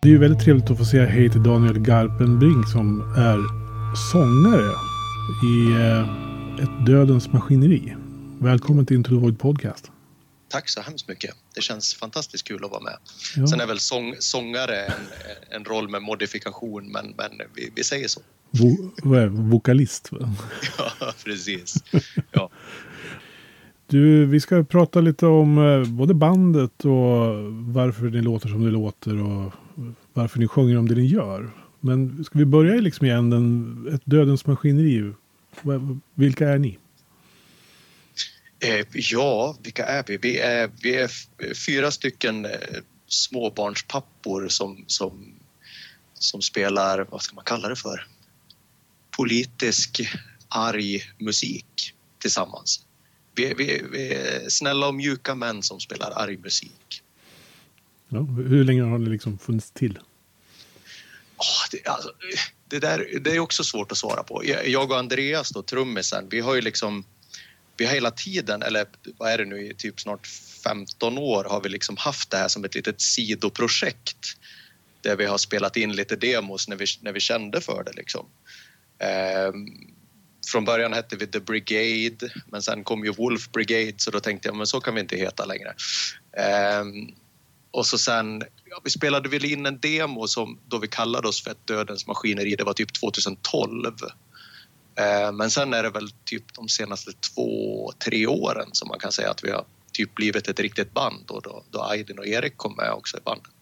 Det är ju väldigt trevligt att få säga hej till Daniel Garpenbrink som är sångare i eh, ett Dödens Maskineri. Välkommen till Into the Void Podcast. Tack så hemskt mycket. Det känns fantastiskt kul att vara med. Ja. Sen är väl sång, sångare en, en roll med modifikation, men, men vi, vi säger så. Vo, vad är det? Vokalist? Va? Ja, precis. Ja. Du, vi ska prata lite om eh, både bandet och varför ni låter som ni låter och varför ni sjunger om det ni gör. Men ska vi börja liksom i änden, ett dödens maskineri. Vilka är ni? Eh, ja, vilka är vi? Vi är, vi är fyra stycken eh, småbarnspappor som, som, som spelar, vad ska man kalla det för? Politisk arg musik tillsammans. Vi, vi, vi är snälla och mjuka män som spelar arg musik. Ja, hur länge har ni liksom funnits till? Oh, det, alltså, det, där, det är också svårt att svara på. Jag och Andreas, då, trummisen, vi har ju liksom... Vi har hela tiden, eller vad är det nu, i typ snart 15 år har vi liksom haft det här som ett litet sidoprojekt där vi har spelat in lite demos när vi, när vi kände för det. Liksom. Um, från början hette vi The Brigade men sen kom ju Wolf Brigade så då tänkte jag men så kan vi inte heta längre. Um, och så sen, ja, vi spelade väl in en demo som då vi kallade oss för ett Dödens Maskineri, det var typ 2012. Uh, men sen är det väl typ de senaste två, tre åren som man kan säga att vi har typ blivit ett riktigt band och då, då Aydin och Erik kom med också i bandet.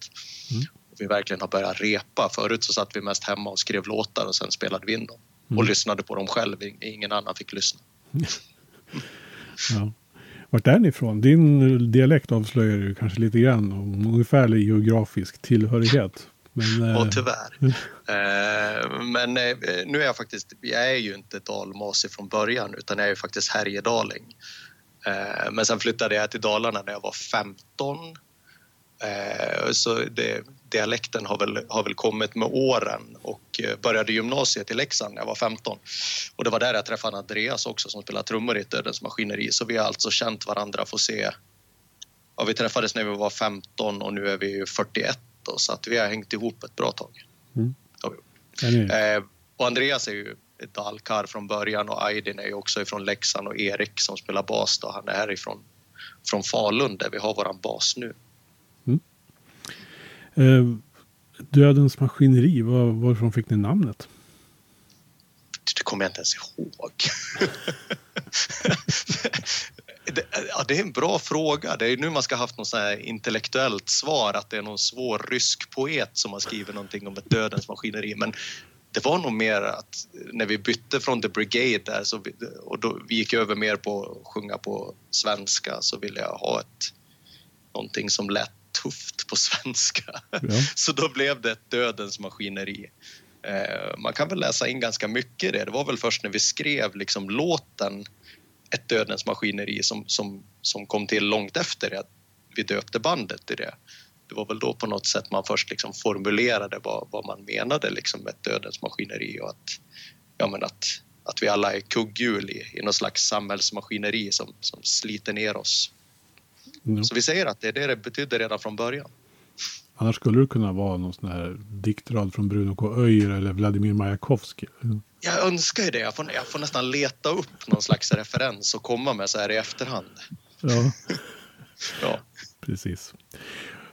Mm. Och vi verkligen har börjat repa. Förut så satt vi mest hemma och skrev låtar och sen spelade vi in dem och mm. lyssnade på dem själv. Ingen annan fick lyssna. ja. Vart är ni ifrån? Din dialekt avslöjar ju kanske lite grann om ungefärlig geografisk tillhörighet. Men, ja, eh, tyvärr. eh, men eh, nu är jag faktiskt, jag är ju inte dalmasig från början utan jag är ju faktiskt härjedaling. Eh, men sen flyttade jag till Dalarna när jag var 15. Eh, så det, dialekten har väl, har väl kommit med åren och eh, började gymnasiet i Leksand när jag var 15. Och det var där jag träffade Andreas också som spelar trummor i Dödens Maskineri. Så vi har alltså känt varandra, får se. Ja, vi träffades när vi var 15 och nu är vi 41 då, så att vi har hängt ihop ett bra tag. Mm. Eh, och Andreas är ju dalkar från början och Aydin är ju också ifrån Leksand och Erik som spelar bas då, han är härifrån från Falun där vi har våran bas nu. Eh, Dödens maskineri, var, varifrån fick ni namnet? Det kommer jag inte ens ihåg. det, ja, det är en bra fråga. Det är nu man ska ha haft något så intellektuellt svar att det är någon svår rysk poet som har skrivit någonting om ett dödens maskineri. Men det var nog mer att när vi bytte från The Brigade där så vi, och då vi gick över mer på att sjunga på svenska så ville jag ha ett någonting som lät tufft på svenska. Ja. Så då blev det ett dödens maskineri. Eh, man kan väl läsa in ganska mycket i det. Det var väl först när vi skrev liksom låten Ett dödens maskineri som, som, som kom till långt efter det att vi döpte bandet till det. Det var väl då på något sätt man först liksom formulerade vad, vad man menade liksom med ett dödens maskineri och att, ja, men att, att vi alla är kugghjul i, i något slags samhällsmaskineri som, som sliter ner oss. Mm. Så vi säger att det är det det betydde redan från början. Annars skulle det kunna vara någon sån här diktrad från Bruno K. Öijer eller Vladimir Majakovskij. Jag önskar ju det. Jag får, jag får, nästan leta upp någon slags referens och komma med så här i efterhand. Ja, ja. precis.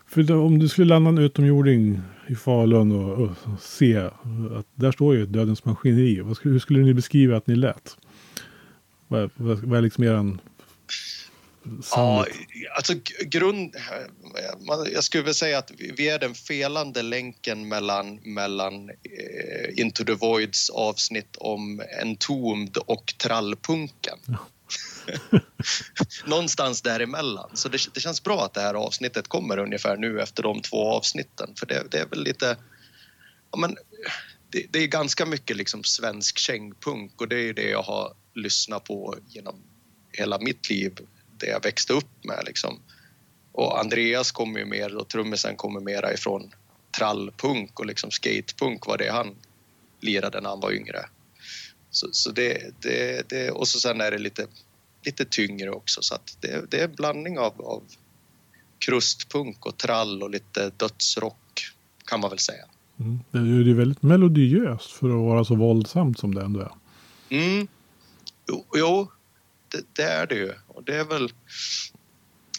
För då, om du skulle landa en utomjording i Falun och, och, se att där står ju Dödens Maskineri. Vad skulle, hur skulle ni beskriva att ni lät? Vad, vad, vad är liksom er Ja, alltså grund... Jag skulle väl säga att vi är den felande länken mellan, mellan eh, Into the Voids avsnitt om Entombed och trallpunken. Ja. Någonstans däremellan. Så det, det känns bra att det här avsnittet kommer ungefär nu efter de två avsnitten. För det, det är väl lite... Ja, men, det, det är ganska mycket liksom svensk kängpunk och det är det jag har lyssnat på genom hela mitt liv det jag växte upp med. Liksom. Och Andreas kommer ju mer, och trummisen kommer mera ifrån trallpunk och liksom skatepunk var det han lirade när han var yngre. Så, så det, det, det, och så sen är det lite, lite tyngre också så att det, det är en blandning av, av krustpunk och trall och lite dödsrock kan man väl säga. Mm. Det är ju väldigt melodiöst för att vara så våldsamt som det ändå är. Mm. Jo, jo det, det, är det ju. Och det är väl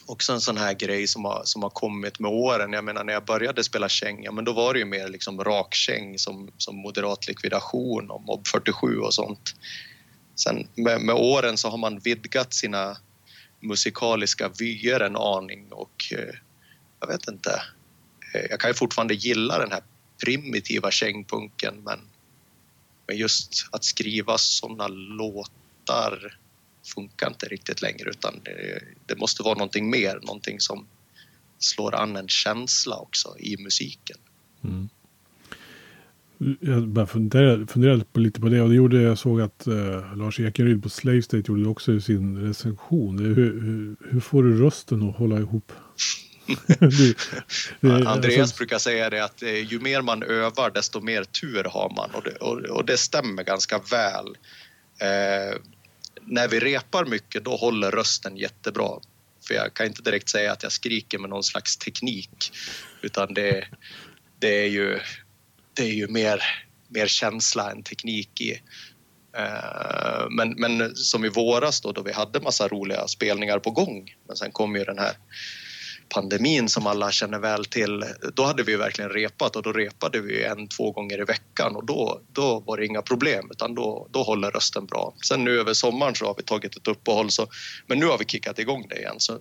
också en sån här grej som har, som har kommit med åren. Jag menar när jag började spela käng, ja, men då var det ju mer liksom rakkäng som, som moderat likvidation och Mob 47 och sånt. Sen med, med åren så har man vidgat sina musikaliska vyer en aning och eh, jag vet inte. Eh, jag kan ju fortfarande gilla den här primitiva kängpunken men, men just att skriva såna låtar funkar inte riktigt längre utan det, det, måste vara någonting mer, någonting som slår an en känsla också i musiken. Mm. Jag bara funderade, funderade på lite på det och det gjorde jag såg att uh, Lars Ekenryd på Slave State gjorde också i sin recension. Hur, hur, hur får du rösten att hålla ihop? du, det, Andreas alltså... brukar säga det att eh, ju mer man övar desto mer tur har man och det, och, och det stämmer ganska väl. När vi repar mycket då håller rösten jättebra. För jag kan inte direkt säga att jag skriker med någon slags teknik utan det, det är ju, det är ju mer, mer känsla än teknik i. Eh, men, men som i våras då, då vi hade massa roliga spelningar på gång men sen kom ju den här pandemin som alla känner väl till, då hade vi verkligen repat och då repade vi en, två gånger i veckan och då, då var det inga problem utan då, då håller rösten bra. Sen nu över sommaren så har vi tagit ett uppehåll så, men nu har vi kickat igång det igen så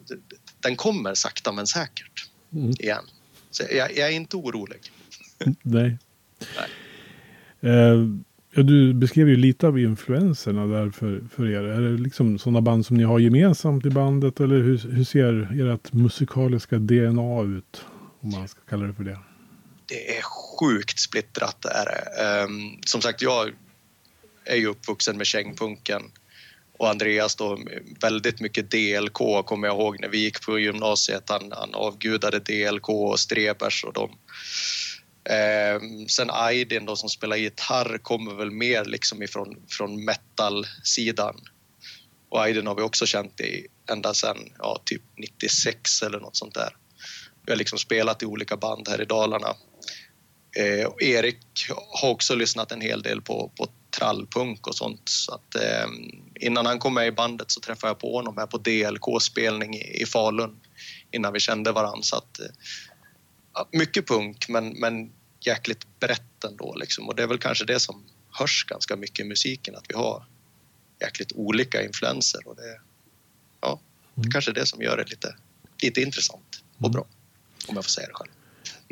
den kommer sakta men säkert mm. igen. Så jag, jag, är inte orolig. Nej. Nej. Uh... Ja, du beskrev ju lite av influenserna där för, för er. Är det liksom sådana band som ni har gemensamt i bandet eller hur, hur ser ert musikaliska DNA ut? Om man ska kalla det för det. Det är sjukt splittrat det är det. Um, som sagt, jag är ju uppvuxen med kängpunken och Andreas då väldigt mycket DLK kommer jag ihåg när vi gick på gymnasiet. Han, han avgudade DLK och Strebers och de Eh, sen Aydin då som spelar gitarr kommer väl mer liksom ifrån från metal-sidan. Och Aydin har vi också känt i ända sedan ja, typ 96 eller något sånt där. Vi har liksom spelat i olika band här i Dalarna. Eh, och Erik har också lyssnat en hel del på, på trallpunk och sånt. Så att, eh, innan han kom med i bandet så träffade jag på honom här på DLK-spelning i, i Falun innan vi kände varandra. Så att, eh, mycket punk men, men jäkligt brett ändå liksom. och det är väl kanske det som hörs ganska mycket i musiken att vi har jäkligt olika influenser och det, ja, mm. kanske är det som gör det lite, lite intressant och mm. bra om jag får säga det själv.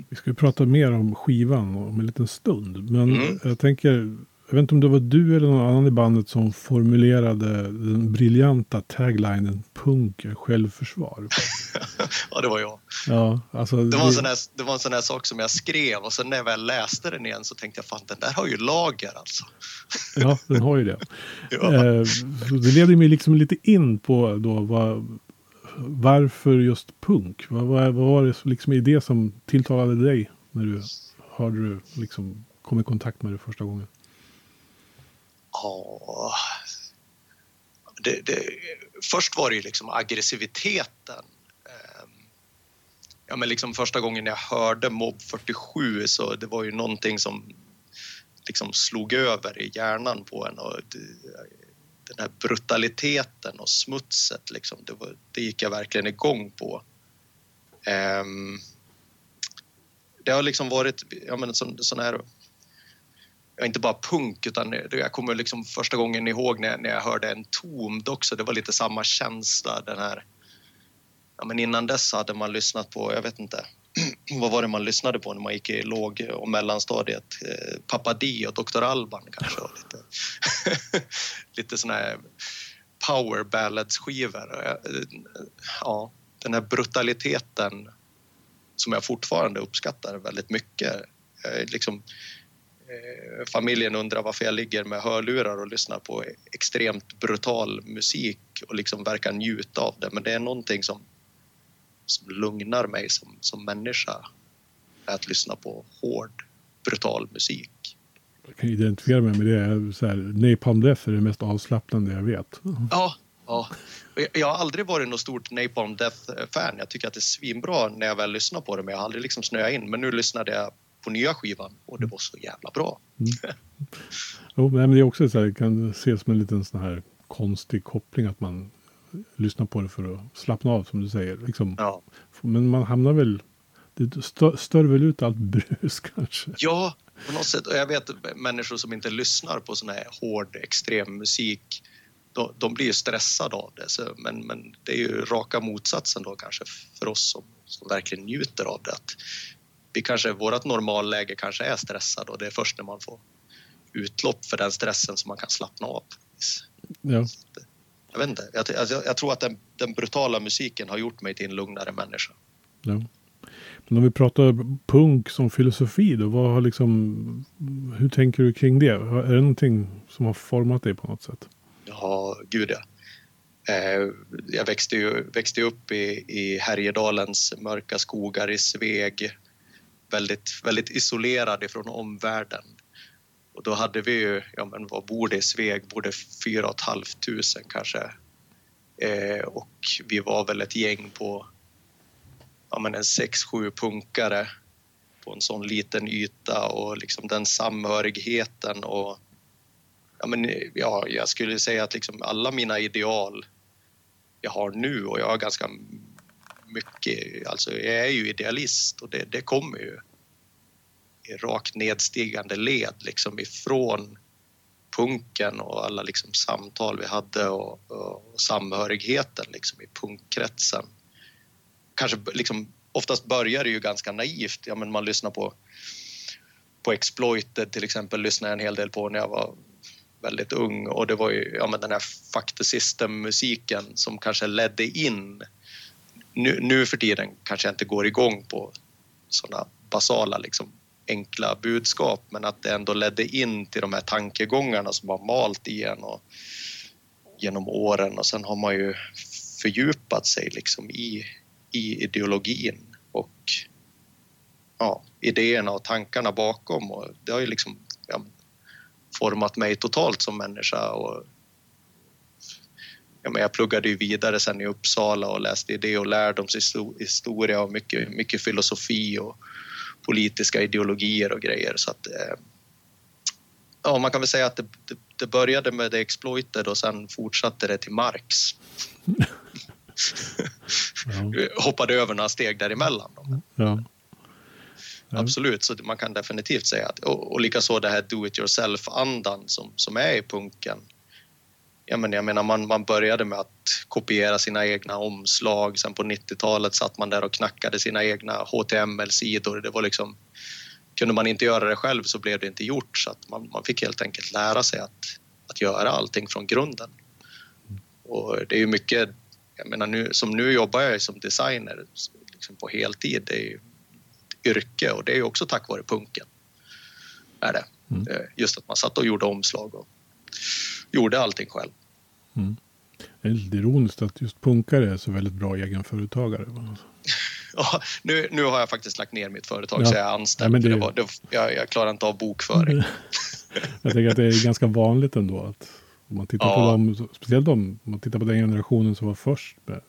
Vi ska prata mer om skivan om en liten stund men mm. jag tänker jag vet inte om det var du eller någon annan i bandet som formulerade den briljanta taglinen punk är självförsvar. ja, det var jag. Ja, alltså, det, var en sån här, det var en sån här sak som jag skrev och sen när jag väl läste den igen så tänkte jag fan den där har ju lager alltså. ja, den har ju det. ja. eh, det leder mig liksom lite in på då vad, varför just punk? Vad, vad, vad var det liksom i det som tilltalade dig när du hörde liksom kom i kontakt med det första gången? Ja, det, det, först var det ju liksom aggressiviteten. Ehm, ja, men liksom första gången jag hörde Mob 47 så det var ju någonting som liksom slog över i hjärnan på en. Och den här brutaliteten och smutset, liksom, det, var, det gick jag verkligen igång på. Ehm, det har liksom varit ja, men sån, sån här inte bara punk utan jag kommer liksom första gången ihåg när, när jag hörde en Tomd också, det var lite samma känsla den här ja, men innan dess hade man lyssnat på, jag vet inte, vad var det man lyssnade på när man gick i låg och mellanstadiet? Eh, Papa Di och Dr. Alban kanske. Och lite lite såna här power ballads skivor. Eh, ja, den här brutaliteten som jag fortfarande uppskattar väldigt mycket. Liksom, familjen undrar varför jag ligger med hörlurar och lyssnar på extremt brutal musik och liksom verkar njuta av det. Men det är någonting som, som lugnar mig som, som människa. Att lyssna på hård, brutal musik. Jag kan identifiera mig med det. Så här, Napalm Death är det mest avslappnande jag vet. Ja, ja. Jag har aldrig varit något stort Napalm Death-fan. Jag tycker att det är svinbra när jag väl lyssnar på det, men jag har aldrig liksom snöat in. Men nu lyssnade jag på nya skivan och det var så jävla bra. Mm. Jo, men det är också så här, kan ses som en liten sån här konstig koppling att man lyssnar på det för att slappna av som du säger. Liksom. Ja. Men man hamnar väl, det stör, stör väl ut allt brus kanske? Ja, på något sätt. Och jag vet människor som inte lyssnar på sån här hård extrem musik. De, de blir ju stressade av det. Så, men, men det är ju raka motsatsen då kanske för oss som, som verkligen njuter av det. Att vi kanske, vårt normalläge kanske är stressad och det är först när man får utlopp för den stressen som man kan slappna av. Ja. Jag vet inte, jag, jag, jag tror att den, den, brutala musiken har gjort mig till en lugnare människa. Ja. Men om vi pratar punk som filosofi då, vad har liksom, hur tänker du kring det? Är det någonting som har format dig på något sätt? Ja, gud ja. Eh, jag växte ju växte upp i, i Härjedalens mörka skogar i Sveg. Väldigt, väldigt isolerad ifrån omvärlden. Och då hade vi ju, ja men vad bor det i Sveg, bor det 4 500 kanske. Eh, och vi var väl ett gäng på ja men en 6-7 punkare på en sån liten yta och liksom den samhörigheten och ja men ja, jag skulle säga att liksom alla mina ideal jag har nu och jag har ganska mycket, alltså jag är ju idealist och det, det kommer ju i rakt nedstigande led liksom ifrån punken och alla liksom samtal vi hade och, och samhörigheten liksom i punkkretsen. Kanske liksom, oftast börjar det ju ganska naivt. Ja, men man lyssnar på, på Exploited till exempel, lyssnade jag en hel del på när jag var väldigt ung och det var ju ja, men den här Fuck System-musiken som kanske ledde in. Nu, nu för tiden kanske jag inte går igång på sådana basala liksom, enkla budskap men att det ändå ledde in till de här tankegångarna som har malt i en och genom åren och sen har man ju fördjupat sig liksom i, i ideologin och ja, idéerna och tankarna bakom. Och det har ju liksom ja, format mig totalt som människa och ja, men jag pluggade ju vidare sen i Uppsala och läste idé och lärdomshistoria och mycket, mycket filosofi och politiska ideologier och grejer. Så att, eh, ja, man kan väl säga att det, det, det började med The Exploited och sen fortsatte det till Marx. ja. Hoppade över några steg däremellan. Ja. Ja. Absolut, så man kan definitivt säga att, och, och likaså det här do it yourself-andan som, som är i punken ja, men jag menar, man, man började med att kopiera sina egna omslag. Sen på 90-talet satt man där och knackade sina egna HTML-sidor. Det var liksom, kunde man inte göra det själv så blev det inte gjort. Så att man, man fick helt enkelt lära sig att, att göra allting från grunden. Och det är ju mycket, jag menar nu, som nu jobbar jag som designer liksom på heltid. Det är ju yrke och det är ju också tack vare punken. Är det. Mm. Eh, just att man satt och gjorde omslag och gjorde allting själv. Mm. Det är lite ironiskt att just punkare är så väldigt bra egenföretagare. Ja, nu, nu har jag faktiskt lagt ner mitt företag ja. så jag är anställd. Ja, det... Det var, det, jag, jag klarar inte av bokföring. jag tänker att det är ganska vanligt ändå att om man tittar ja. på dem, speciellt om man tittar på den generationen som var först med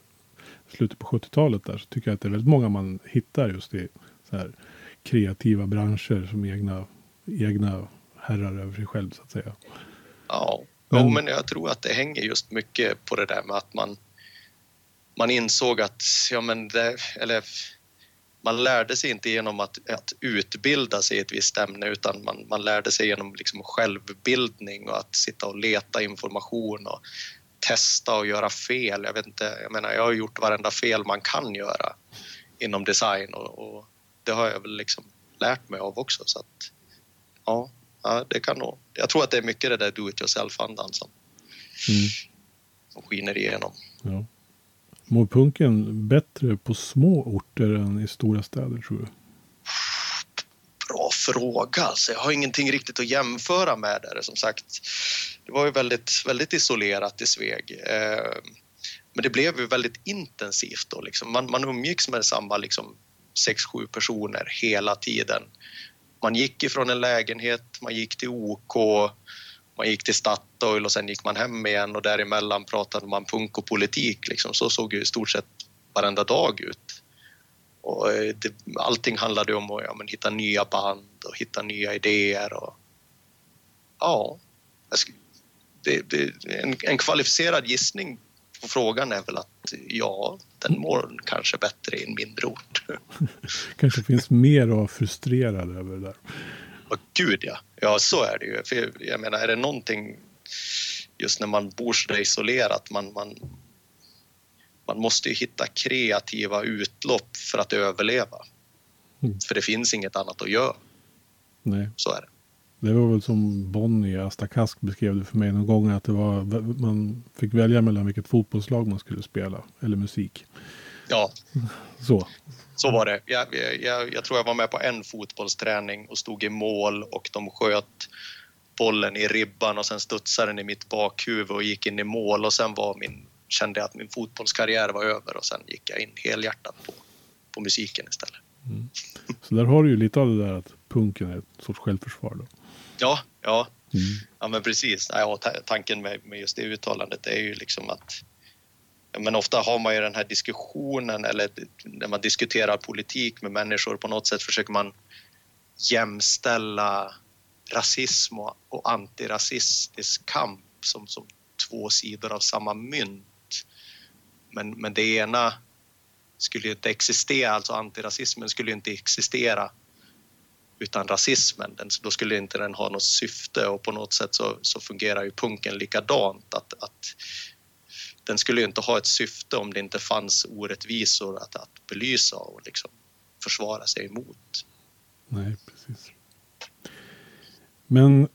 slutet på 70-talet där så tycker jag att det är väldigt många man hittar just i så här kreativa branscher som egna, egna herrar över sig själv så att säga. Ja, jo, men jag tror att det hänger just mycket på det där med att man, man insåg att, ja men det, eller man lärde sig inte genom att, att utbilda sig i ett visst ämne utan man, man lärde sig genom liksom självbildning och att sitta och leta information och testa och göra fel. Jag vet inte, jag menar jag har gjort varenda fel man kan göra inom design och, och det har jag väl liksom lärt mig av också så att ja, ja, det kan nog. Jag tror att det är mycket det där do it yourself-andan som, mm. som skiner igenom. Ja. Mår punken bättre på små orter än i stora städer tror du? Bra fråga. Alltså, jag har ingenting riktigt att jämföra med där. Som sagt, det var ju väldigt, väldigt isolerat i Sveg. Eh, men det blev ju väldigt intensivt då. Liksom. Man, man umgicks med samma liksom, sex, sju personer hela tiden man gick ifrån en lägenhet, man gick till OK, man gick till Statoil och sen gick man hem igen och däremellan pratade man punk och politik. Liksom. Så såg ju i stort sett varenda dag ut. Och eh, det, allting handlade om att ja, men, hitta nya band och hitta nya idéer. Och, ja, det, det, en, en kvalificerad gissning på frågan är väl att ja, den mår kanske bättre i en mindre ort. kanske finns mer att vara frustrerad över det där. Oh, gud ja, ja så är det ju. För jag menar, är det någonting just när man bor så isolerat, man, man, man måste ju hitta kreativa utlopp för att överleva. Mm. För det finns inget annat att göra. Nej. Så är det. Det var väl som Bonnie, Asta Kask beskrev det för mig någon gång. Att det var, man fick välja mellan vilket fotbollslag man skulle spela. Eller musik. Ja. Så. Så var det. Jag, jag, jag tror jag var med på en fotbollsträning och stod i mål och de sköt bollen i ribban och sen studsade den i mitt bakhuvud och gick in i mål och sen var min, kände jag att min fotbollskarriär var över och sen gick jag in helhjärtat på, på musiken istället. Mm. Så där har du ju lite av det där att punken är ett sorts självförsvar då. Ja, ja. Mm. ja men precis. Ja, tanken med, med just det uttalandet är ju liksom att men ofta har man ju den här diskussionen eller när man diskuterar politik med människor på något sätt försöker man jämställa rasism och, och antirasistisk kamp som, som två sidor av samma mynt. Men, men det ena skulle ju inte existera, alltså antirasismen skulle ju inte existera utan rasismen. Den, då skulle inte den ha något syfte och på något sätt så, så fungerar ju punken likadant. Att, att den skulle ju inte ha ett syfte om det inte fanns orättvisor att, att belysa och liksom försvara sig emot. Nej, precis. Men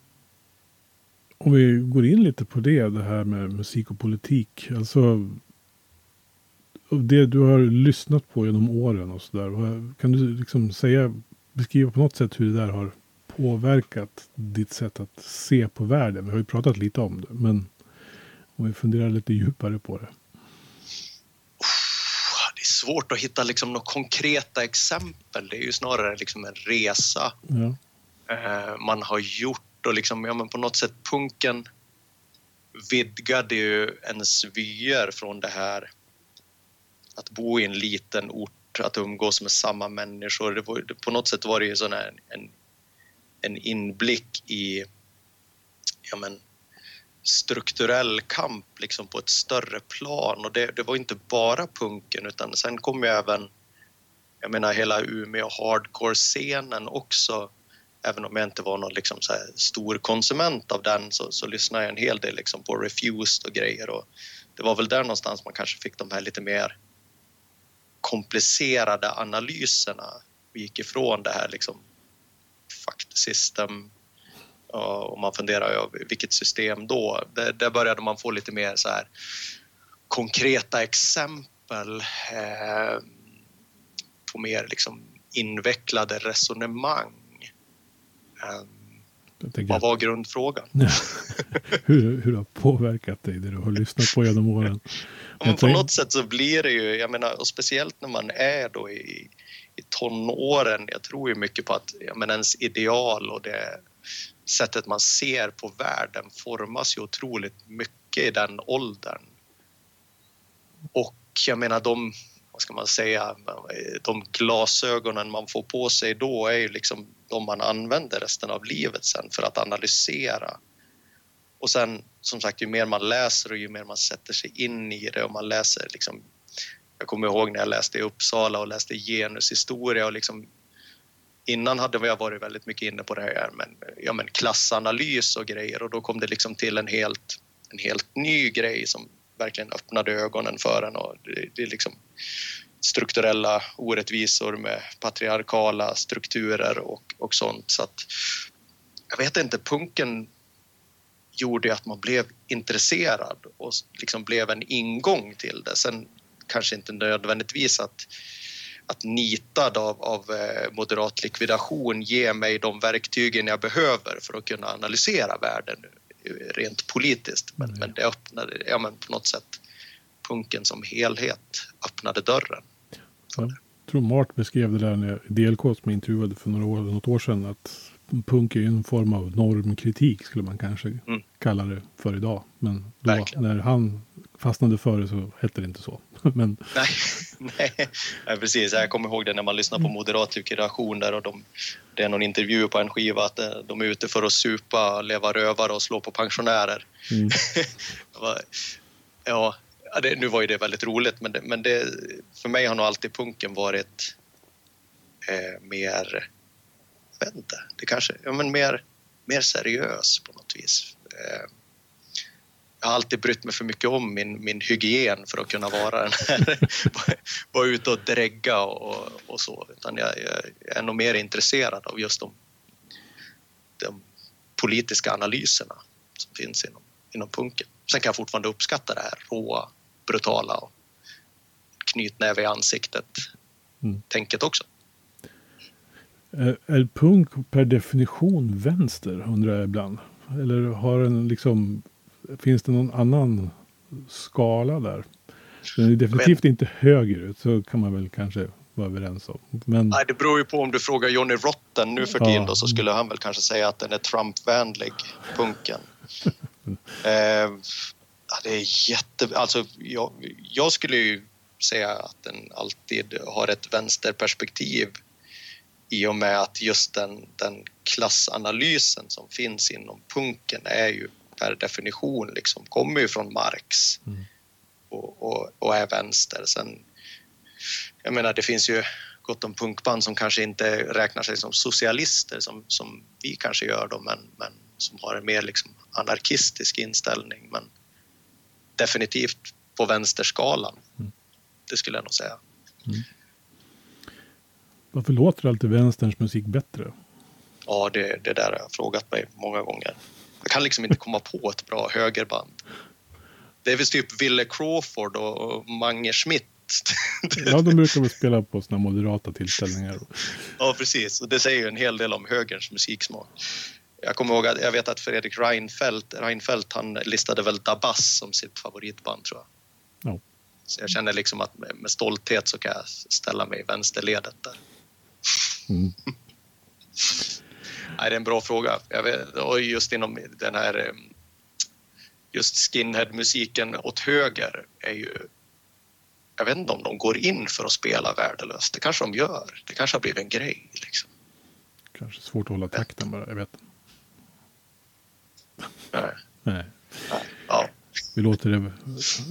om vi går in lite på det, det här med musik och politik. Alltså det du har lyssnat på genom åren och sådär. Kan du liksom säga, beskriva på något sätt hur det där har påverkat ditt sätt att se på världen? Vi har ju pratat lite om det, men om vi funderar lite djupare på det. Det är svårt att hitta liksom några konkreta exempel. Det är ju snarare liksom en resa ja. Eh, man har gjort och liksom, ja, men på något sätt punken vidgade ju ens vyer från det här att bo i en liten ort, att umgås med samma människor. Det var, på något sätt var det ju sån en, en inblick i ja, men, strukturell kamp liksom på ett större plan och det, det var inte bara punken utan sen kom ju även jag menar hela Umeå hardcore-scenen också. Även om jag inte var någon liksom så stor konsument av den så, så lyssnade jag en hel del liksom på Refused och grejer och det var väl där någonstans man kanske fick de här lite mer komplicerade analyserna. Vi gick ifrån det här liksom fact system och man funderar över vilket system då? Där, där började man få lite mer så här konkreta exempel eh, på mer liksom invecklade resonemang. Eh, vad var grundfrågan? hur, hur har påverkat dig det du har lyssnat på genom åren? Men på något sätt så blir det ju, jag menar, och speciellt när man är då i, i tonåren, jag tror ju mycket på att ja, men ens ideal och det sättet man ser på världen formas ju otroligt mycket i den åldern. Och jag menar de, vad ska man säga, de glasögonen man får på sig då är ju liksom de man använder resten av livet sen för att analysera. Och sen som sagt, ju mer man läser och ju mer man sätter sig in i det och man läser liksom, jag kommer ihåg när jag läste i Uppsala och läste genushistoria och liksom Innan hade jag varit väldigt mycket inne på det här med ja, men klassanalys och grejer. Och då kom det liksom till en helt, en helt ny grej som verkligen öppnade ögonen för en. Och det, det är liksom strukturella orättvisor med patriarkala strukturer och, och sånt. Så att jag vet inte, punken gjorde att man blev intresserad och liksom blev en ingång till det. Sen kanske inte nödvändigtvis att, att nitad av, av eh, moderat likvidation ger mig de verktygen jag behöver för att kunna analysera världen rent politiskt. Men, mm. men det öppnade, ja men på något sätt, punken som helhet öppnade dörren. Jag tror Mart beskrev det där när DLK som jag intervjuade för några år, något år sedan att punk är ju en form av normkritik skulle man kanske Mm. kalla det för idag. Men då, Verkligen. när han fastnade för det så hette det inte så. Men Nej, nej. nej, precis. Jag kommer ihåg det när man lyssnar på Moderat likvidation där och de, det är någon intervju på en skiva att eh, de är ute för att supa, leva rövare och slå på pensionärer. mm, ja, ja, det, nu var ju det väldigt roligt men, det, men det, för mig har nog alltid punken varit eh, mer, vet inte, det kanske, ja men mer, mer seriös på något vis. Eh, jag har alltid brytt mig för mycket om min, min hygien för att kunna vara den här, vara ute och drägga och, och så. Utan jag, jag är nog mer intresserad av just de, de politiska analyserna som finns inom, inom punken. Sen kan jag fortfarande uppskatta det här råa, brutala och knytnäve i ansiktet Mm. också. Är, punk per definition vänster undrar jag ibland. Eller har den liksom, finns det någon annan skala där? Den är definitivt inte högerut, så kan man väl kanske vara överens om. Men Nej, det beror ju på om du frågar Johnny Rotten nu för Ja. tiden då, så skulle han väl kanske säga att den är Trump-vänlig, punken. eh, ja, det är jätte... Alltså, jag, jag skulle ju säga att den alltid har ett vänsterperspektiv i och med att just den, den klassanalysen som finns inom punken är ju per definition liksom, kommer ju från Marx Mm. och, och, och är vänster. Sen, jag menar, det finns ju gott om punkband som kanske inte räknar sig som socialister som, som vi kanske gör då, men, men som har en mer liksom anarkistisk inställning. Men definitivt på vänsterskalan. Mm. Det skulle jag nog säga. Varför låter alltid vänsterns musik bättre? Ja, det, det där har jag frågat mig många gånger. Jag kan liksom inte komma på ett bra högerband. Det är väl typ Ville Crawford och Mange Schmidt. Ja, de brukar väl spela på sådana moderata tillställningar. Ja, precis. Och det säger ju en hel del om högerns musiksmak. Jag kommer ihåg att jag vet att Fredrik Reinfeldt, Reinfeldt han listade väl Dabas som sitt favoritband tror jag. Ja. Så jag känner liksom att med, med stolthet så kan jag ställa mig i vänsterledet där. Mm. Nej, det är en bra fråga. Jag vet, och just inom den här eh, just skinhead-musiken åt höger är ju jag vet inte om de går in för att spela värdelöst. Det kanske de gör. Det kanske har blivit en grej. Liksom. Kanske svårt att hålla takten bara, jag vet. Nej. Nej, Nej. Ja. vi låter det,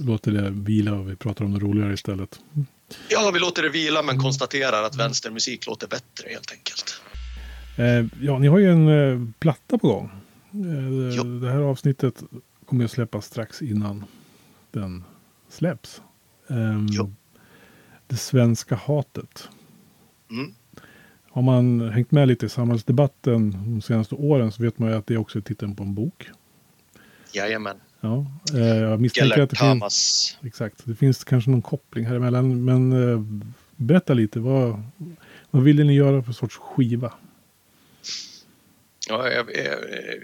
låter det vila och vi pratar om det roligare istället. Ja, vi låter det vila men konstaterar att vänstermusik låter bättre helt enkelt. Eh, ja, ni har ju en eh, platta på gång. Eh, Jo. det här avsnittet kommer att släppas strax innan den släpps. Ehm, Jo. det svenska hatet. Mm. Har man hängt med lite i samhällsdebatten de senaste åren så vet man ju att det också är titeln på en bok. Jajamän. Ja, eh, jag misstänker Gellert att det finns, Tamas. exakt, det finns kanske någon koppling här emellan. Men eh, berätta lite, vad, vad ville ni göra för sorts skiva? Ja, jag, jag,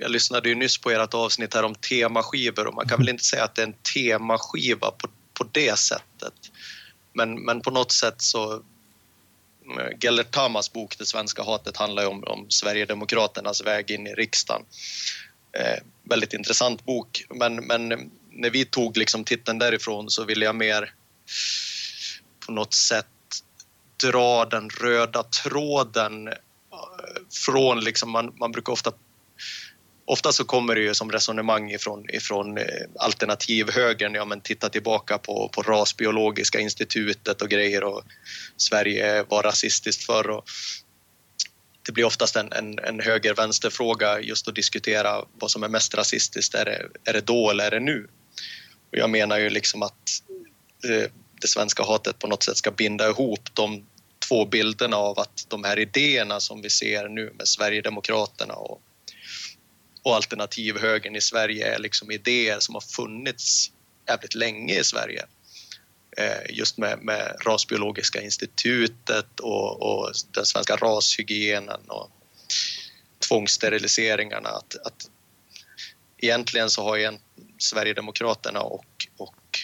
jag lyssnade ju nyss på ert avsnitt här om temaskivor och man kan väl inte säga att det är en temaskiva på, på det sättet. Men, men på något sätt så... eh, Gellert Tamas bok Det svenska hatet handlar ju om, om Sverigedemokraternas väg in i riksdagen. Eh, väldigt intressant bok, men, men när vi tog liksom titeln därifrån så ville jag mer på något sätt dra den röda tråden eh, från liksom, man, man brukar ofta Ofta så kommer det ju som resonemang ifrån, ifrån eh, alternativhögern, ja men titta tillbaka på, på rasbiologiska institutet och grejer och Sverige var rasistiskt förr och det blir oftast en, en, en höger-vänster-fråga just att diskutera vad som är mest rasistiskt. Är det, är det då eller är det nu? Och jag menar ju liksom att det, det svenska hatet på något sätt ska binda ihop de två bilderna av att de här idéerna som vi ser nu med Sverigedemokraterna och, och alternativhögern i Sverige är liksom idéer som har funnits jävligt länge i Sverige. Eh, just med, med Rasbiologiska institutet och, och den svenska rashygienen och tvångssteriliseringarna. Att, att egentligen så har en, Sverigedemokraterna och, och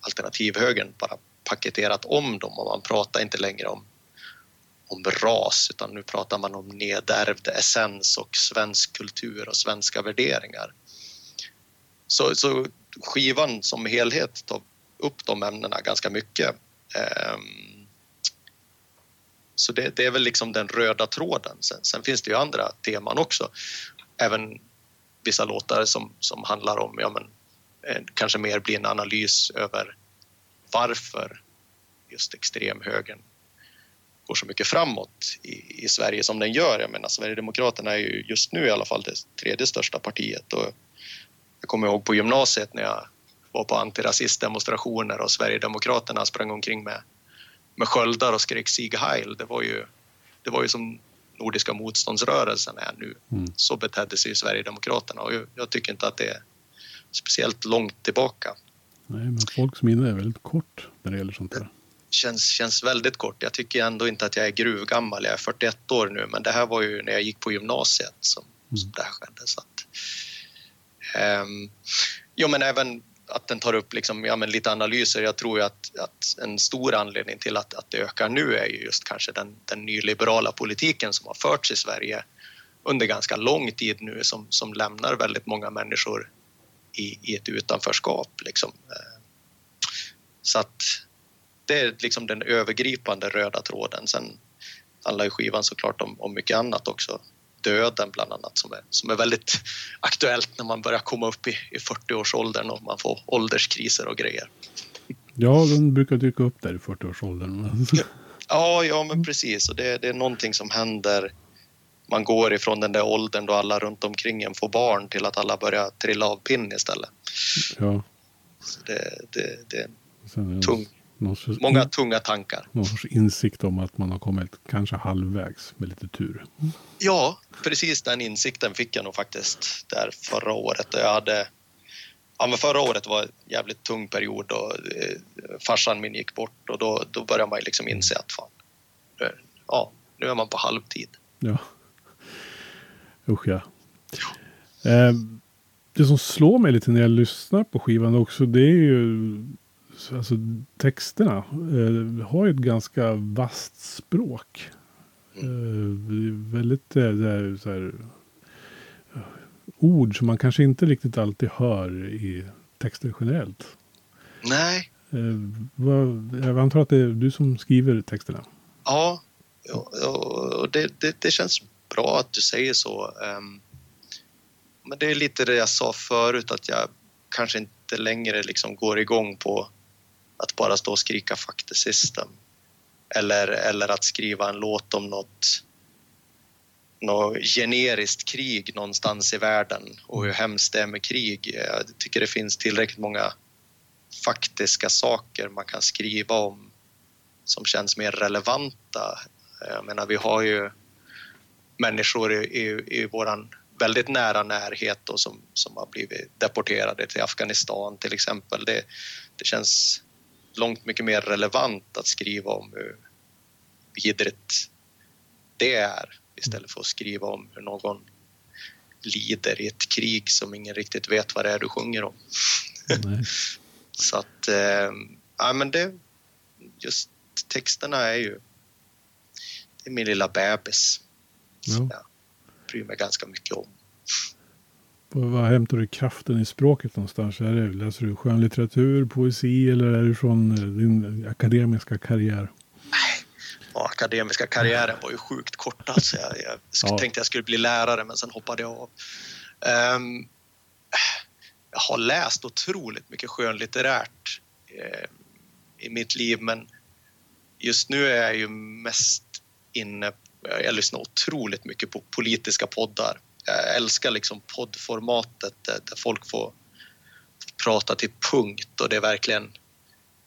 alternativhögern bara paketerat om dem och man pratar inte längre om, om ras utan nu pratar man om nedärvd essens och svensk kultur och svenska värderingar. Så, så skivan som helhet tar upp de ämnena ganska mycket. Ehm, så det, det, är väl liksom den röda tråden. Sen, sen, finns det ju andra teman också. Även vissa låtar som, som handlar om, ja men, eh, kanske mer blir en analys över varför just extremhögern går så mycket framåt i, i, Sverige som den gör. Jag menar, Sverigedemokraterna är ju just nu i alla fall det tredje största partiet. Och jag kommer ihåg på gymnasiet när jag var på antirasistdemonstrationer och Sverigedemokraterna sprang omkring med, med sköldar och skrek Sieg Heil. Det var ju, det var ju som Nordiska motståndsrörelsen är nu. Mm. Så betedde sig Sverigedemokraterna och jag, jag tycker inte att det är speciellt långt tillbaka. Nej, men folks minne är väldigt kort när det gäller sånt där. Känns, känns väldigt kort. Jag tycker ändå inte att jag är gruvgammal. Jag är 41 år nu, men det här var ju när jag gick på gymnasiet som, mm. som det här skedde. Så att, um, jo, men även att den tar upp liksom, ja, men lite analyser. Jag tror ju att, att en stor anledning till att, att det ökar nu är ju just kanske den, den nyliberala politiken som har förts i Sverige under ganska lång tid nu som, som lämnar väldigt många människor i, i ett utanförskap. Liksom. Eh, så att det är liksom den övergripande röda tråden. Sen handlar ju skivan såklart om, om mycket annat också. Döden bland annat som är, som är väldigt aktuellt när man börjar komma upp i, i 40-årsåldern och man får ålderskriser och grejer. Ja, den brukar dyka upp där i 40-årsåldern. ja, ja, men precis. Och det, det är någonting som händer man går ifrån den där åldern då alla runt omkring en får barn till att alla börjar trilla av pinn istället. Ja. Så det, det, det är tung, sorts, många tunga tankar. Någon sorts insikt om att man har kommit kanske halvvägs med lite tur. Ja, precis den insikten fick jag nog faktiskt där förra året. Jag hade, ja, men förra året var en jävligt tung period och eh, farsan min gick bort och då, då började man liksom inse att fan, ja, nu är man på halvtid. Ja. Usch ja. Eh, det som slår mig lite när jag lyssnar på skivan också det är ju alltså texterna. Eh, har ju ett ganska vasst språk. Eh, väldigt eh, så här, ord som man kanske inte riktigt alltid hör i texter generellt. Nej. Eh, vad, jag antar att det är du som skriver texterna. Ja, och det, det, det känns bra att du säger så. Ehm, men det är lite det jag sa förut att jag kanske inte längre liksom går igång på att bara stå och skrika fuck the system. Eller, eller att skriva en låt om något, något generiskt krig någonstans i världen och hur hemskt det är med krig. Jag tycker det finns tillräckligt många faktiska saker man kan skriva om som känns mer relevanta. Jag menar, vi har ju människor i, i, i våran väldigt nära närhet då, som, som har blivit deporterade till Afghanistan till exempel. Det, det känns långt mycket mer relevant att skriva om hur vidrigt det är istället för att skriva om hur någon lider i ett krig som ingen riktigt vet vad det är du sjunger om. Så att, eh, ja men det, just texterna är ju, det är min lilla bebis. Ja. Jag bryr mig ganska mycket om. Var hämtar du kraften i språket någonstans? Är det, läser du skönlitteratur, poesi eller är det från eh, din akademiska karriär? Ja, akademiska karriären var ju sjukt kort alltså. Jag, jag ja. tänkte jag skulle bli lärare men sen hoppade jag av. Um, jag har läst otroligt mycket skönlitterärt eh, i mitt liv men just nu är jag ju mest inne jag lyssnar otroligt mycket på politiska poddar. Jag älskar liksom poddformatet där, folk får prata till punkt och det verkligen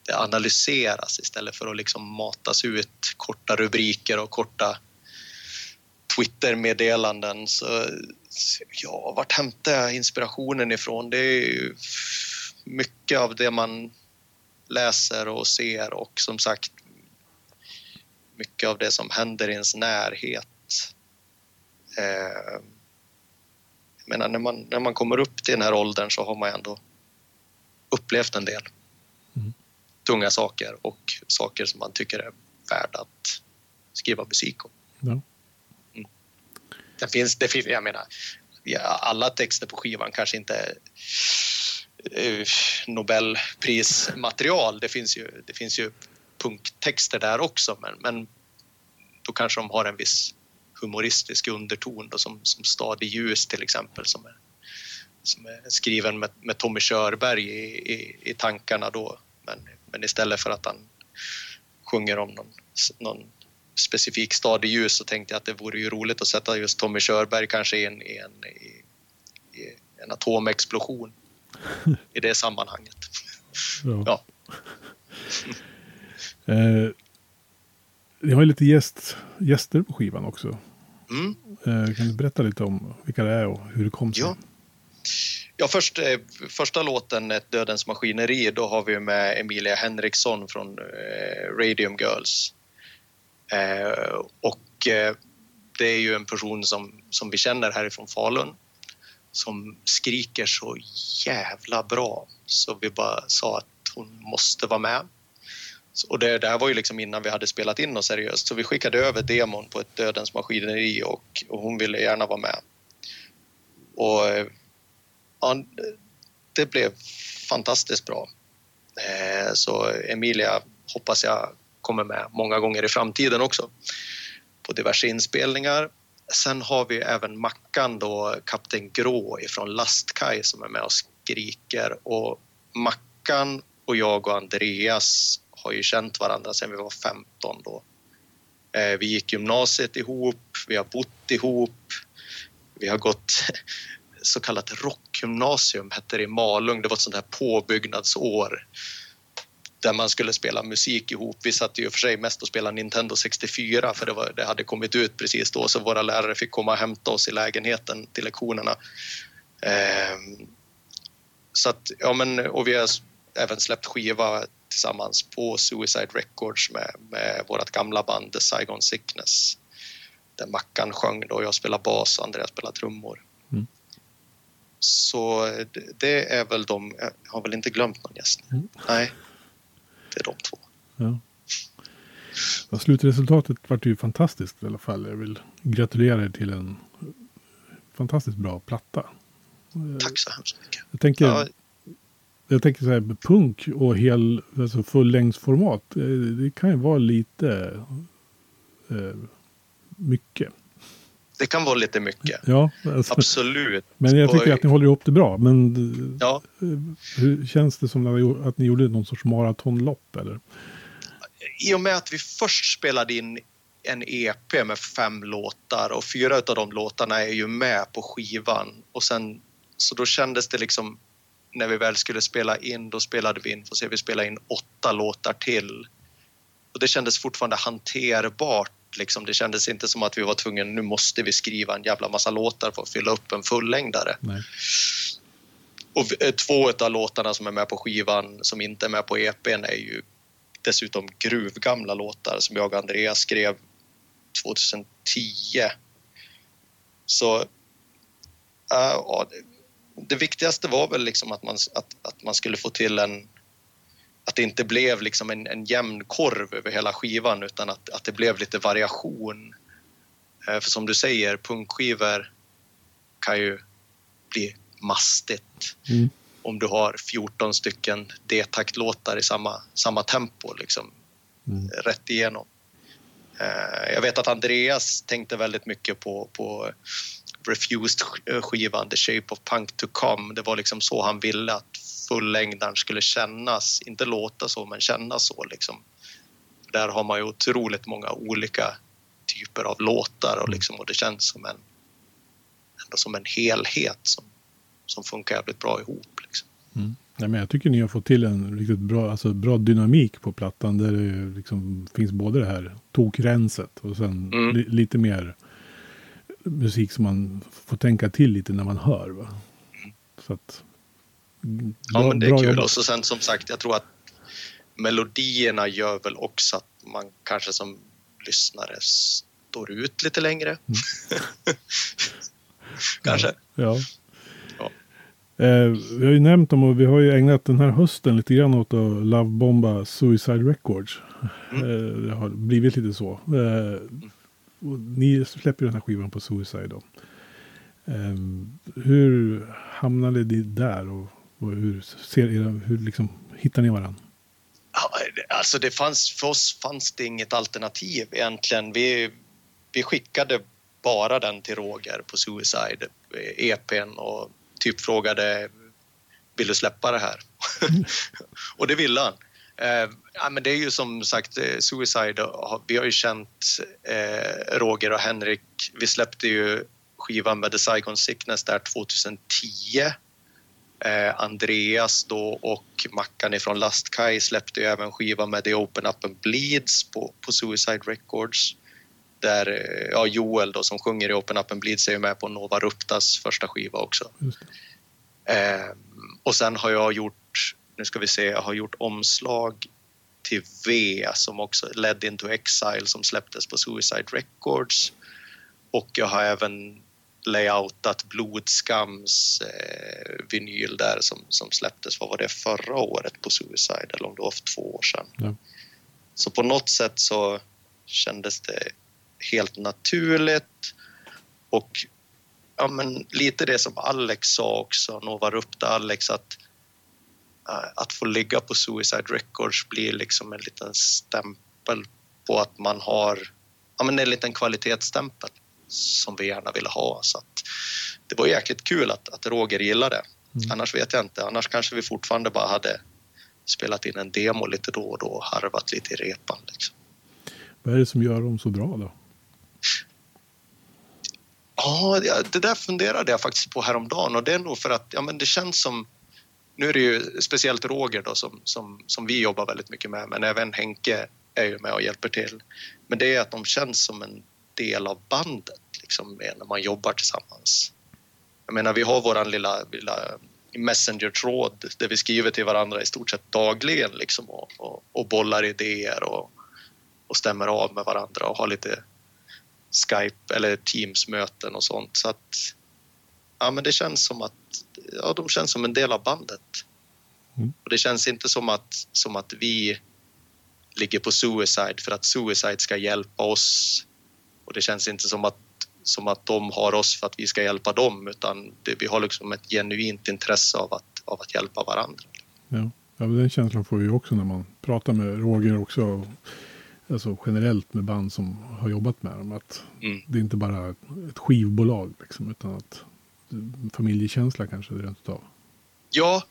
det analyseras istället för att liksom matas ut korta rubriker och korta Twitter-meddelanden. Så, ja, vart hämtar jag inspirationen ifrån? Det är ju mycket av det man läser och ser och som sagt mycket av det som händer i ens närhet. Eh, jag menar, när man, när man kommer upp till den här åldern så har man ändå upplevt en del mm. tunga saker och saker som man tycker är värda att skriva musik om. Ja. Mm. Det finns, det finns, jag menar, alla texter på skivan kanske inte är uh, Nobelprismaterial. Det finns ju, det finns ju punktexter där också, men, men då kanske de har en viss humoristisk underton då, som, som Stad i ljus till exempel som är, som är skriven med, med Tommy Körberg i, i, i tankarna då. Men, men istället för att han sjunger om någon, någon specifik stad i ljus så tänkte jag att det vore ju roligt att sätta just Tommy Körberg kanske i en, i en, i, en atomexplosion i det sammanhanget. Ja. ja. eh, ni har ju lite gäst, gäster på skivan också. Mm. Eh, kan du berätta lite om vilka det är och hur det kom sig? Ja. Ja, först, eh, första låten, Ett dödens maskineri, då har vi med Emilia Henriksson från eh, Radium Girls. Och det är ju en person som, som vi känner härifrån Falun som skriker så jävla bra så vi bara sa att hon måste vara med. Och det, det här var ju liksom innan vi hade spelat in något seriöst så vi skickade över demon på ett dödens maskineri och, och hon ville gärna vara med. Och eh, ja, det blev fantastiskt bra. Eh, så Emilia hoppas jag kommer med många gånger i framtiden också på diverse inspelningar. Sen har vi även Mackan då, Kapten Grå ifrån Lastkaj som är med och skriker och Mackan och jag och Andreas har ju känt varandra sedan vi var 15 då. Eh, vi gick gymnasiet ihop, vi har bott ihop, vi har gått så kallat rockgymnasium hette det i Malung. Det var ett sånt här påbyggnadsår där man skulle spela musik ihop. Vi satt ju för sig mest och spelade Nintendo 64 för det, var, det hade kommit ut precis då så våra lärare fick komma och hämta oss i lägenheten till lektionerna. Eh, så att, ja men, och vi har även släppt skiva tillsammans på Suicide Records med, med vårt gamla band The Saigon Sickness. Där Mackan sjöng då, jag spelar bas och Andreas spelar trummor. Mm. Så det är väl de, jag har väl inte glömt någon gäst. Mm. Nej, det är de två. Ja. Ja, slutresultatet var ju fantastiskt i alla fall. Jag vill gratulera er till en fantastiskt bra platta. Tack så hemskt mycket. Jag tänker, ja. Jag tänker så här, punk och hel, alltså fullängdsformat, eh, det kan ju vara lite eh, mycket det kan vara lite mycket. Ja, alltså, Absolut. Men jag tycker att ni håller ihop det bra. Men ja. hur känns det som att ni gjorde någon sorts maratonlopp? Eller? I och med att vi först spelade in en EP med fem låtar och fyra av de låtarna är ju med på skivan. Och sen, så då kändes det liksom, när vi väl skulle spela in, då spelade vi in, får se, vi spelade in åtta låtar till. Och det kändes fortfarande hanterbart Liksom, det kändes inte som att vi var tvungna, nu måste vi skriva en jävla massa låtar för att fylla upp en fullängdare. Nej. Och eh, två av låtarna som är med på skivan som inte är med på EPn är ju dessutom gruvgamla låtar som jag och Andreas skrev 2010. Så ja, det, viktigaste var väl liksom att man, att, att man skulle få till en att det inte blev liksom en, en jämn korv över hela skivan utan att, att det blev lite variation. Eh, för som du säger, punkskivor kan ju bli mastigt mm. om du har 14 stycken D-taktlåtar i samma, samma tempo liksom, mm. rätt igenom. Eh, jag vet att Andreas tänkte väldigt mycket på, på Refused-skivan The Shape of Punk to Come. Det var liksom så han ville att fullängdaren skulle kännas, inte låta så men kännas så liksom. Där har man ju otroligt många olika typer av låtar och, liksom, och det känns som en, ändå som en helhet som, som funkar jävligt bra ihop. Liksom. Mm. Ja, men jag tycker ni har fått till en riktigt bra, alltså bra dynamik på plattan där det liksom finns både det här tokrenset och sen mm. li, lite mer musik som man får tänka till lite när man hör. Va? Mm. Så att ja, men det är kul. Jobbat. Och så sen som sagt, jag tror att melodierna gör väl också att man kanske som lyssnare står ut lite längre. Mm. kanske. Ja. ja. Eh, vi har ju nämnt dem och vi har ju ägnat den här hösten lite grann åt att lovebomba Suicide Records. Mm. Eh, det har blivit lite så. Eh, ni släpper den här skivan på Suicide då. Um, hur hamnade ni där och, och hur, ser era, hur liksom, hittar ni varandra? Alltså det fanns, för oss fanns det inget alternativ egentligen. Vi, vi skickade bara den till Roger på Suicide, eh, e EPn och typ frågade vill du släppa det här? och det ville han. Eh, ja, men det är ju som sagt eh, Suicide, vi har ju känt eh, Roger och Henrik. Vi släppte ju skivan med The Saigon Sickness där 2010. Eh, Andreas då och Mackan ifrån Lastkaj släppte ju även skiva med The Open Up and Bleeds på, på Suicide Records. Där eh, ja, Joel då som sjunger i Open Up and Bleeds är med på Nova Ruptas första skiva också. Eh, och sen har jag gjort, nu ska vi se, jag har gjort omslag till V som också Led Into Exile som släpptes på Suicide Records. Och jag har även layoutat Blodskams eh, vinyl där som, som släpptes, vad var det, förra året på Suicide eller om det var för två år sedan. Ja. Så på något sätt så kändes det helt naturligt och ja, men lite det som Alex sa också, Nova Rupta Alex, att, att få ligga på Suicide Records blir liksom en liten stämpel på att man har ja, men en liten kvalitetsstämpel som vi gärna ville ha. Så att det var jäkligt kul att, att Roger gillade det. Mm. Annars vet jag inte. Annars kanske vi fortfarande bara hade spelat in en demo lite då och då och harvat lite i repan. Liksom. Vad är det som gör dem så bra då? Ja, det där funderade jag faktiskt på häromdagen och det är nog för att ja, men det känns som nu är det ju speciellt Roger då som, som, som vi jobbar väldigt mycket med men även Henke är ju med och hjälper till. Men det är att de känns som en del av bandet liksom, när man jobbar tillsammans. Jag menar, vi har våran lilla, lilla Messenger-tråd där vi skriver till varandra i stort sett dagligen liksom, och, och, och bollar idéer och, och stämmer av med varandra och har lite Skype eller Teams-möten och sånt. Så att ja, men det känns som att ja, de känns som en del av bandet. Mm. Och det känns inte som att, som att vi ligger på Suicide för att Suicide ska hjälpa oss. Och det känns inte som att, som att de har oss för att vi ska hjälpa dem utan det, vi har liksom ett genuint intresse av att, av att hjälpa varandra. Ja. ja, den känslan får vi också när man pratar med Roger också alltså generellt med band som har jobbat med dem. Att mm. det är inte bara ett skivbolag liksom, utan att familjekänsla kanske rent utav. Ja,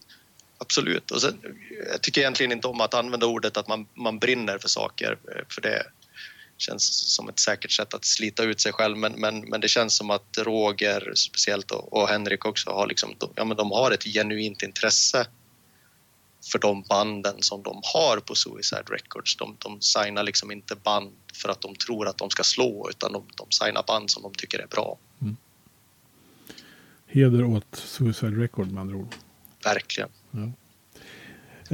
absolut. Och sen, jag tycker egentligen inte om att använda ordet att man, man brinner för saker, eh, för det känns som ett säkert sätt att slita ut sig själv. Men, men, men det känns som att Roger speciellt och, och Henrik också har, liksom, de, ja, men de har ett genuint intresse för de banden som de har på Suicide Records. De, de signar liksom inte band för att de tror att de ska slå utan de, de signar band som de tycker är bra. Heder åt Suicide Record med andra ord. Verkligen. Ja.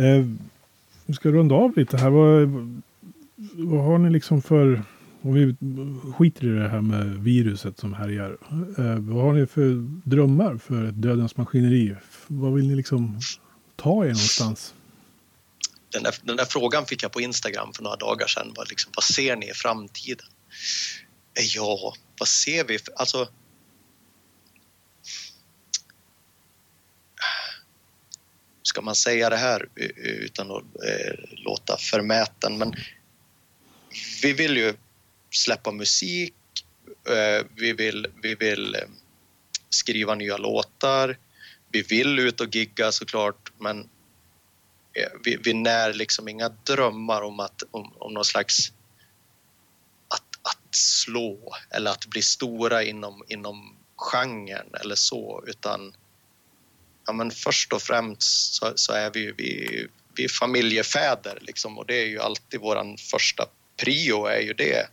Eh, vi ska runda av lite här. Vad, vad har ni liksom för... Om vi skiter i det här med viruset som härjar. Eh, vad har ni för drömmar för ett dödens maskineri? Vad vill ni liksom ta er någonstans? Den där, den där frågan fick jag på Instagram för några dagar sedan. Vad, liksom, vad ser ni i framtiden? Ja, vad ser vi? Alltså... Ska man säga det här utan att eh, låta förmäten? Men vi vill ju släppa musik. Eh, vi vill, vi vill eh, skriva nya låtar vi vill ut och gigga såklart men eh, vi, vi när liksom inga drömmar om, att, om, om någon slags att, att slå eller att bli stora inom, inom genren eller så utan ja, men först och främst så, så är vi, vi, vi är familjefäder liksom, och det är ju alltid våran första prio är ju det.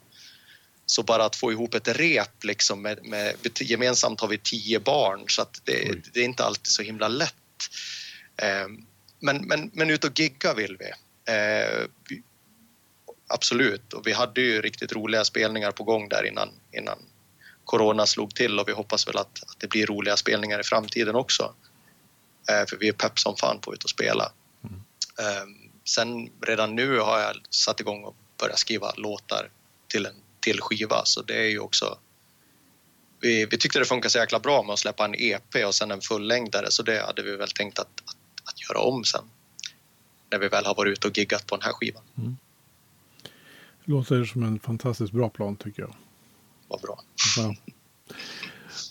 Så bara att få ihop ett rep liksom med, med gemensamt har vi tio barn så att det, det, är inte alltid så himla lätt. Eh, men, men, men ut och gigga vill vi. Eh, vi. Absolut, och vi hade ju riktigt roliga spelningar på gång där innan, innan corona slog till och vi hoppas väl att, att det blir roliga spelningar i framtiden också. Eh, för vi är pepp som fan på att ut och spela. Mm. Eh, sen redan nu har jag satt igång och börjat skriva låtar till en till skiva så det är ju också vi, vi tyckte det funkade så jäkla bra med att släppa en EP och sen en fullängdare så det hade vi väl tänkt att, att, att göra om sen när vi väl har varit ute och giggat på den här skivan. Mm. Det låter som en fantastiskt bra plan tycker jag. Vad bra. Ja.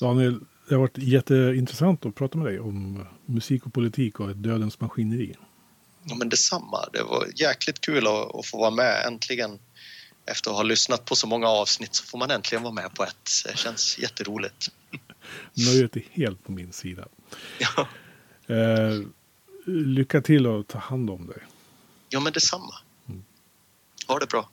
Daniel, det har varit jätteintressant att prata med dig om musik och politik och ett dödens maskineri. Ja, men detsamma. Det var jäkligt kul att, att få vara med. Äntligen efter att ha lyssnat på så många avsnitt så får man äntligen vara med på ett. Det känns jätteroligt. Nöjet är helt på min sida. Ja. Eh, lycka till och ta hand om dig. Ja, men detsamma. Mm. Ha det bra.